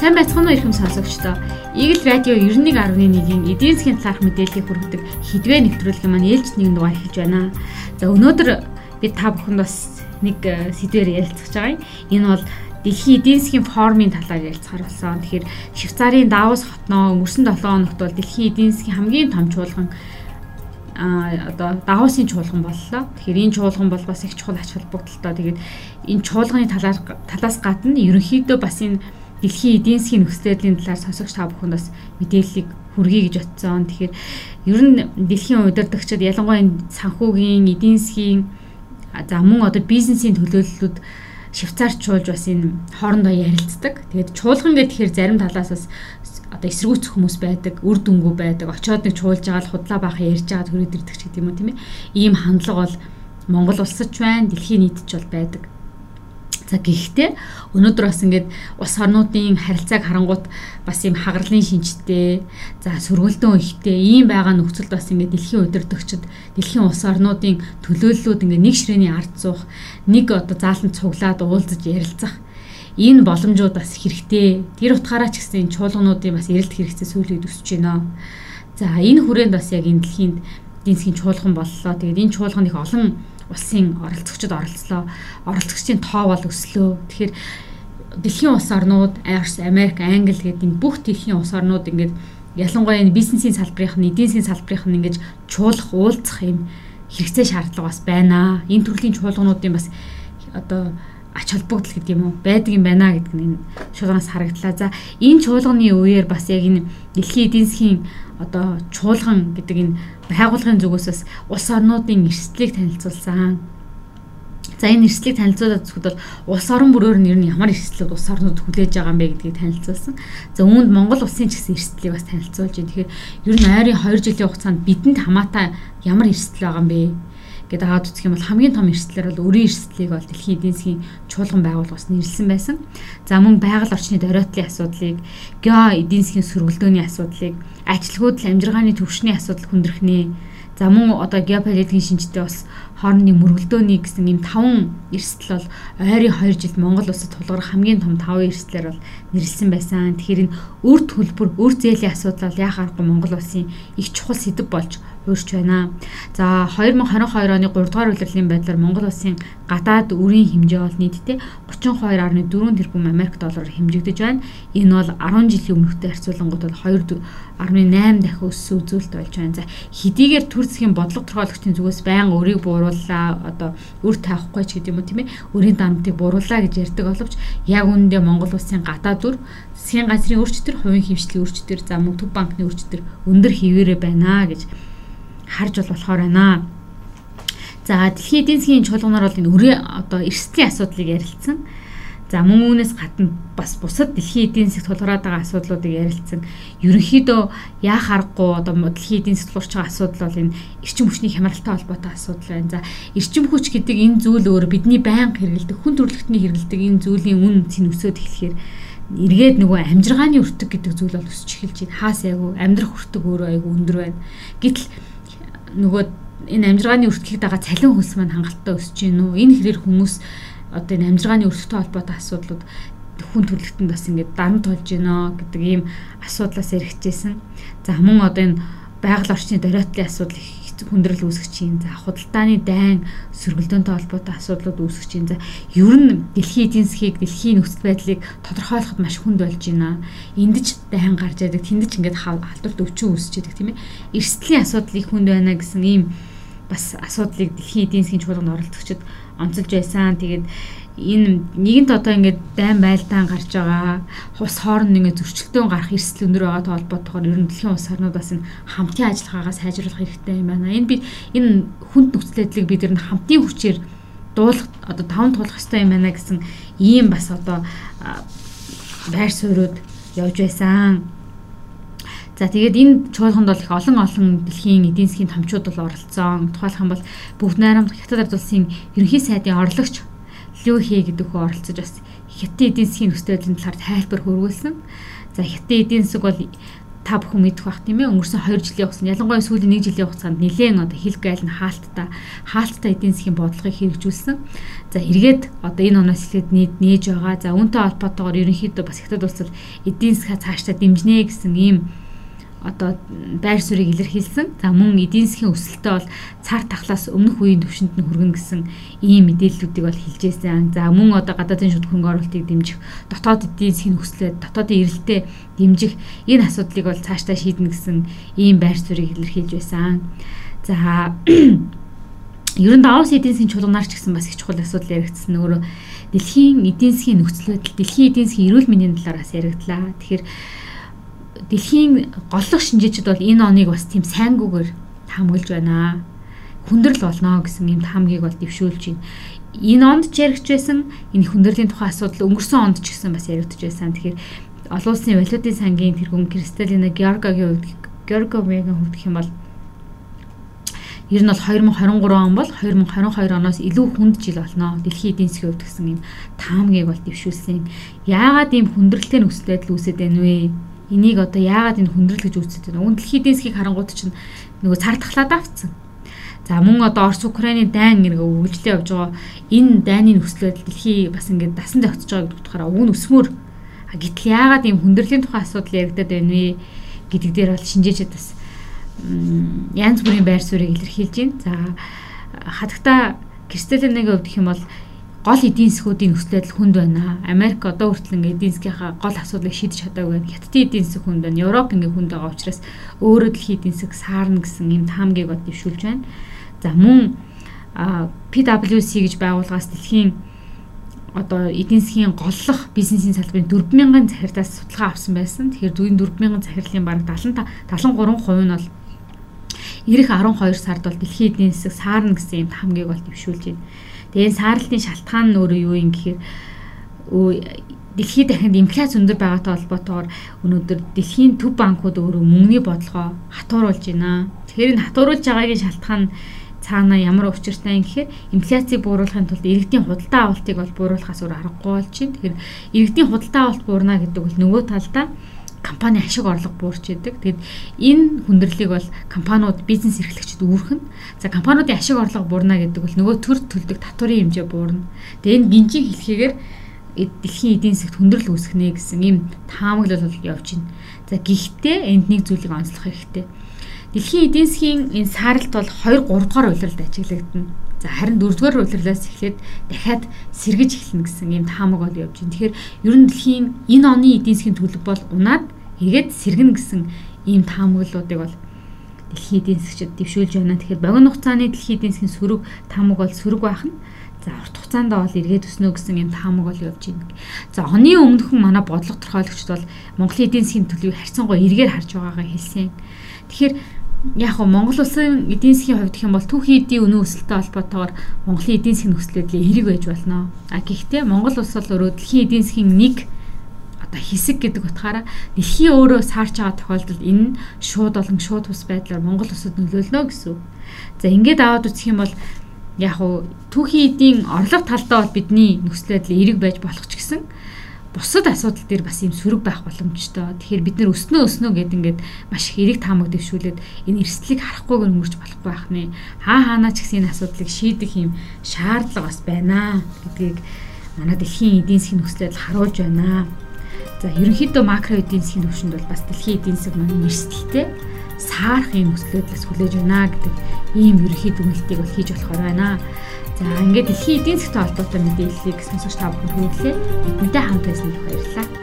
Сайн байцгаана уу ихэм сонсогчдоо. Eagle Radio 91.1-ийн эдийн засгийн талаарх мэдээллийг хүргэдэг хідвэ нэвтрүүлэг маань ээлж нэгэн дугаар эхэлж байна. За өнөөдөр бид та бүхэнд бас нэг э, сэдвээр ярилцах байгаа юм. Энэ бол Дэлхийн эдийн засгийн форумын талаар ярилцахаар болсон. Тэгэхээр Швейцарын Давос хотноо өнгөрсөн 7 хоногт бол дэлхийн эдийн засгийн хамгийн том чуулган а одоо Давосын чуулган боллоо. Тэгэхээр энэ чуулган бол бас их чухал ач холбогдолтой. Тэгээд энэ чуулганы талаар талаас гадна ерөнхийдөө бас энэ дэлхийн эдийн засгийн нөхцөл байдлын талаар сонсогч та бүхэнд бас мэдээллийг хүргэе гэж бодсон. Тэгэхээр ер нь дэлхийн удирдагчид ялангуяа санхүүгийн, эдийн засгийн за мөн одоо бизнесийн төлөөллөлүүд швейцарчуулж бас энэ хоорондоо ярилцдаг. Тэгээд чуулган гэхээр зарим талаас бас одоо эсэргүүцэх хүмүүс байдаг, үр дүнгүй байдаг. Очоод нэг чуулж байгаа л худлаа баахан ярьж байгаа төрөд ирдэг ч гэдэг юм тийм ээ. Ийм хандлага бол Монгол улсад ч байна, дэлхийн нийтэд ч бол байдаг. За гэхдээ өнөөдөр бас ингээд улс орнуудын харилцааг харангуут бас ийм хагарлын шинжтэй за сөргөлдөн ихтэй ийм байгаа нөхцөлд бас ингээд дэлхийн удирдагчид дэлхийн улс орнуудын төлөөллүүд ингээд нэг ширээний ард суух нэг одоо зааланд цуглаад уулзаж ярилцах энэ боломжууд бас хэрэгтэй. Тэр утгаараа ч гэсэн чуулгануудын бас эрэлт хэрэгцээ сүйрээд өсөж байна. За энэ хүрээнд бас яг энэ дэлхийн эдийн засгийн чуулган боллоо. Тэгээд энэ чуулган их олон улсын оролцогчид оролцлоо. Оролцогчдын тоо бол өслөө. Тэгэхээр дэлхийн улс орнууд, Америк, Англи гэдэг энэ бүх дэлхийн улс орнууд ингээд ялангуяа энэ бизнесийн салбарынх нь, эдийн засгийн салбарынх нь ингэж чуулах, уулзах юм хэрэгцээ шаардлага бас байна. Энэ төрлийн чуулгануудын бас одоо ач холбогдол гэдэг юм уу байдаг юм байна гэдэг нь энэ чуулганаас харагдлаа. За энэ чуулганы үеэр бас яг энэ дэлхийн эдийн засгийн одоо чуулган гэдэг энэ байгууллагын зүгээс бас улс орнуудын эрсдлийг танилцуулсан. За энэ эрсдлийг танилцуулаад зүгт бол улс орон бүрээр нь ер нь ямар эрсдлүүд улс орнууд хүлээж байгаа юм бэ гэдгийг танилцуулсан. За үүнд Монгол улсын ч гэсэн эрсдлийг бас танилцуулж байна. Тэгэхээр ер нь ойрын 2 жилийн хугацаанд бидэнд хамаатай ямар эрсдэл байгаа юм бэ? Гэдэг аваад үзэх юм бол хамгийн том эрсдлэр бол өрийн эрсдлийг бол дэлхийн эдийн засгийн чуулган байгууллагаас нэрлсэн байсан. За мөн байгаль орчны дөрөөтлийн асуудлыг, гео эдийн засгийн сөргөлдөөний асуудлыг, ажилгүйдэл амжиргааны төвшний асуудал хүндрэх нэ. За мөн одоо геополитикийн шинжтэй бас хоорондын мөргөлдөөний гэсэн ийм таван эрсдэл бол ойрын 2 жилд Монгол улсад тулгарх хамгийн том таван эрсдлэр бол нэрлсэн байсан. Тэгэхээр энэ үр төлбөр, үр зээлийн асуудал яах аргагүй Монгол улсын их чухал сэдэв болж хуурч байна. За 2022 оны 3 дугаар улирлын байдлаар Монгол улсын гадаад үрийн хэмжээ бол нийтдээ 32.4 тэрбум Америк доллараар хэмжигдэж байна. Энэ бол 10 жилийн өмнөхтэй харьцуулангууд бол 2.8 дахин өссөн үзүүлэлт болж байна. За хэдийгээр төр засгийн бодлого торгуулагчдын зүгээс байнга өрийг буурууллаа одоо үр таахгүй ч гэдэг юм уу тийм ээ өрийн дарамтыг буурууллаа гэж ярьдаг боловч яг үүндээ Монгол улсын гадаад үр засгийн газрын өрчтөр хувийн хэмжлэлийн өрчтөр за мөн төв банкны өрчтөр өндөр хэвээрээ байна гэж харж бол болохоор байна. За дэлхийн эдийн засгийн чуулганаар бол энэ өрөө одоо эрсдлийн асуудлыг ярилцсан. За мөн үүнээс гадна бас бусад дэлхийн эдийн засгт тулгараад байгаа асуудлуудыг ярилцсан. Ерөнхийдөө яах аргагүй одоо дэлхийн эдийн засгт тулгарч байгаа асуудал бол энэ эрчим хүчний хямралтай холбоотой асуудал байна. За эрчим хүч гэдэг энэ зүйл өөр бидний байнга хэрэгэлдэг хүн төрөлхтний хэрэгэлдэг энэ зүйлийн үн цэн өсөд эхлэхээр эргээд нөгөө амжиргааны өртөг гэдэг зүйл бол өсөж эхэлж байна. Хаас айгу амьдрах өртөг өөрөө айгу өндөр байна. Гэтэл нөгөө энэ амжиргааны өртгийг дагаа цалин хөлс маань хангалттай өсөж гин үү? Энэ хэрэг хүмүүс одоо энэ амжиргааны өртөгтэй холбоотой асуудлууд хүн төрөлхтөнд бас ингээд дарамт болж гинэ гэдэг ийм асуудлаас эргэжсэн. За мөн одоо энэ байгаль орчны дөрөөтлийн асуудал их хүндрэл үүсгэж чинь за худалдааны дайн сөргөлдөөнтэй холбоотой асуудлууд үүсгэж чинь за ер нь дэлхийн эдийн засгийг дэлхийн нөхцөл байдлыг тодорхойлоход маш хүнд болж байна. Эндэж дайн гарч яадаг тэндэж ингээд халдварт өвчин үүсэж яадаг тийм ээ. Эрсдлийн асуудал их хүнд байна гэсэн ийм бас асуудлыг дэлхийн эдийн засгийн чуулганд оролцогчид онцолж байсан. Тэгээд энэ нэгэнт одоо ингээд дайм байлдаан гарч байгаа хус хооронд ингээд зөрчилдөөн гарах эрсдэл өндөр байгаа толботойгоор ер нь дэлхийн улс орнуудаас энэ хамтын ажиллагаагаа сайжруулах хэрэгтэй юм байна. Энэ би энэ хүнд нөхцөл байдлыг бид ер нь хамтын хүчээр дуулах одоо таван туулах хэрэгтэй юм байна гэсэн ийм бас одоо байр суурьуд явж байсан. За тэгээд энэ чуулганд бол их олон олон дэлхийн эдийн засгийн томчууд бол оролцсон. Тухайлх юм бол Бүгд найрамд Хятад ард улсын ерөнхий сайдын орлогч Лю Хэ гэдэг хөө оролцож бас хятад эдийн засгийн нөхцөл байдлын талаар тайлбар хөрвүүлсэн. За хятад эдийн засаг бол 5 та бүхэн мэдэх бах тийм ээ өнгөрсөн 2 жилийн хугацаанд ялангуяа сүүлийн 1 жилийн хугацаанд нэлээд одоо хил гайл нь хаалттай хаалттай эдийн засгийн бодлогыг хэрэгжүүлсэн. За эргээд одоо энэ оноос эхлээд нийт нээж байгаа. За үүнтэй холбоотойгоор ерөнхийдөө бас хятад улсад эдийн засгаа цаашдаа дэмжнэ гэсэн ийм одоо байр суурийг илэрхийлсэн. За мөн эдийн засгийн өсөлтөө бол цар тахлаас өмнөх үеийн түвшинд нь хүргэн гэсэн ийм мэдээллүүдийг бол хэлжсэн. За мөн одоо гадаадын шүд хөрөнгө оруулалтыг дэмжих, дотоод эдийн засгийн өсөлтөө дотоодын эрэлтээ дэмжих энэ асуудлыг бол цаашдаа шийднэ гэсэн ийм байр суурийг илэрхийлж байсан. За ер нь давс эдийн засгийн чуулганаар ч гэсэн бас их чухал асуудал яригдсан. Нөгөө дэлхийн эдийн засгийн нөхцөл байдал, дэлхийн эдийн засгийн эрүүл мэндийн талаараас яригдлаа. Тэгэхээр дэлхийн голлох шинжээчд бол энэ оныг бас тийм сайнгүйгээр таамаглаж байна. Хүндрэл болно гэсэн юм таамгийг бол дэвшүүлж байна. Энэ онд ч яригч байсан энэ хүндрлийн тухай асуудал өнгөрсөн онд ч гэсэн бас яригдж байсан. Тэгэхээр олон улсын валютын сангийн тэргүүн Кристалина Георгагийн хувьд Георговигийн хувьд гэх юм бол Ер нь бол 2023 он бол 2022 оноос илүү хүнд жил болно. Дэлхийн эдийн засгийн хувьд гэсэн юм таамгийг бол дэвшүүлсэн. Яагаад ийм хүндрэлтэй нөхцөл байдал үүсэт байна вэ? Энийг одоо яагаад энэ хүндрэл гэж үздэг вэ? Өн дэлхийн эдийн засгийг харангууд чинь нөгөө цар тахлаад авцсан. За мөн одоо Орос Украины дайн ингээ үргэлжлээ явж байгаа энэ дайны нөхцөл байдал дэлхий бас ингээ дасан зохицож байгаа гэдэг утгаараа нь өсмөр. Гэтэл яагаад ийм хүндрлийн тухай асуудал яригадад байна вэ гэдэг дээр бол шинжээчд бас янз бүрийн байр суурийг илэрхийлж байна. За хатагта Кристалиныг өвдөх юм бол гол эдийн засгуудын нөхцөл байдал хүнд байна. Америк одоо хүртэл ингээд эдийн засгийнхаа гол асуудлыг шийдэж чадаагүй. Хятадын эдийн засаг хүнд байна. Европ ингээд хүнд байгаа учраас өөрөө дэлхийн эдийн засаг саарна гэсэн юм таамгийг бод дэвшүүлж байна. За мөн PwC гэж байгууллагаас дэлхийн одоо эдийн засгийн голлох бизнесийн салбарын 40000 захирдаас судалгаа авсан байсан. Тэгэхээр 40000 захирлын бараг 75 73% нь бол ирэх 12 сард бол дэлхийн эдийн засаг саарна гэсэн юм таамгийг бол дэвшүүлж байна. Тэгээд саарлтын шалтгаан нь өөрөө юу юм гэхээр дэлхийд дахинд инфляц өндөр байгаатай холбоотойгоор өнөөдөр дэлхийн төв банкуд өөрөө мөнгөний бодлогоо хатууруулж байна. Тэгэхээр энэ хатууруулж байгаагийн шалтгаан цаана ямар учиртай юм гэхээр инфляцийг бууруулахын тулд иргэдийн худалдаа авалтыг бол бууруулахаас өөр аргагүй болж байна. Тэгэхээр иргэдийн худалдаа авалт буурна гэдэг бол нөгөө талдаа компани ашиг орлого буурч идэг. Тэгэд энэ хүндрэлийг бол компаниуд бизнес эрхлэгчид үүрхэн. За компаниудын ашиг орлого буурна гэдэг бол нөгөө төр төлдөг татварын хэмжээ буурна. Тэгээ энэ гинжиг хэлхийгээр дэлхийн эдийн засгт хүндрэл үүсгэх нэ гэсэн ийм таамаглал бол явж байна. За гэхдээ энд нэг зүйлийг онцлох хэрэгтэй. Дэлхийн эдийн засгийн энэ сааралт бол 2 3 дугаар улиралд ажиглагдана. За харин дөрөвдүгээр улирлаас эхлээд дахиад сэргэж эхэлнэ гэсэн ийм таамаг бол явж байна. Тэгэхээр ер нь дэлхийн энэ оны эдийн засгийн төлөв бол унаад эргээд сэргэнэ гэсэн ийм таамаглуудыг бол дэлхийн эдийн засгчид дэвшүүлж байна. Тэгэхээр богино хугацааны дэлхийн эдийн засгийн сөрөг таамаг бол сөрөг байх нь За урт хугацаанд бол эргээд өснө гэсэн юм таамаг бол явж байна. За оны өмнөхөн манай бодлого торхойлогчд бол Монголын эдийн засгийн төлөвийг харьцангуй эргээр харж байгаагаа хэлсэн. Тэгэхээр яг хөө Монгол улсын эдийн засгийн хувьд гэх юм бол түүхий эдийн үнийн өсөлттэй холбоотойгоор Монголын эдийн засгийн нөхцөл байдлыг хэрэг байж болно. А гэхдээ Монгол улс бол өөрөө дэлхийн эдийн засгийн нэг одоо хэсэг гэдэг утгаараа дэлхийн өөрөө саарч байгаа тохиолдолд энэ нь шууд болон шууд бус байдлаар Монгол улсад нөлөөлнө гэсэн. За ингээд аваад үзэх юм бол яг хуу түүхий эдийн орлого талдаа бол бидний нөхцөл байдлыг эрэг байж болох ч гэсэн бусад асуудал дээр бас юм сөрөг байх боломжтой. Тэгэхээр бид нэр өснөө өснөө гэд ингээд маш их эрэг таамаг дэвшүүлээд энэ эрсдлийг харахгүйгээр өнгөрч болохгүй байх нэ. Хаа хаанаа ч гэсэн энэ асуудлыг шийдэх юм шаардлага бас байна гэдгийг манай дэлхийн эдийн засгийн нөхцөл байдал харуулж байна. За ерөнхийдөө макро эдийн засгийн төвшөнд бол бас дэлхийн эдийн засаг маань эрсдэлтэй саарах юм нөхцөл байдлаас хүлээж байна гэдэг ийм ерөнхий дүгнэлтийг бол хийж болохоор байна. За ингээд дэлхийн эдийн засгийн холбоотой мэдээллийг сонсогч та бүхэнд хүргэлээ. Бидэнтэй хамт байсан баярлалаа.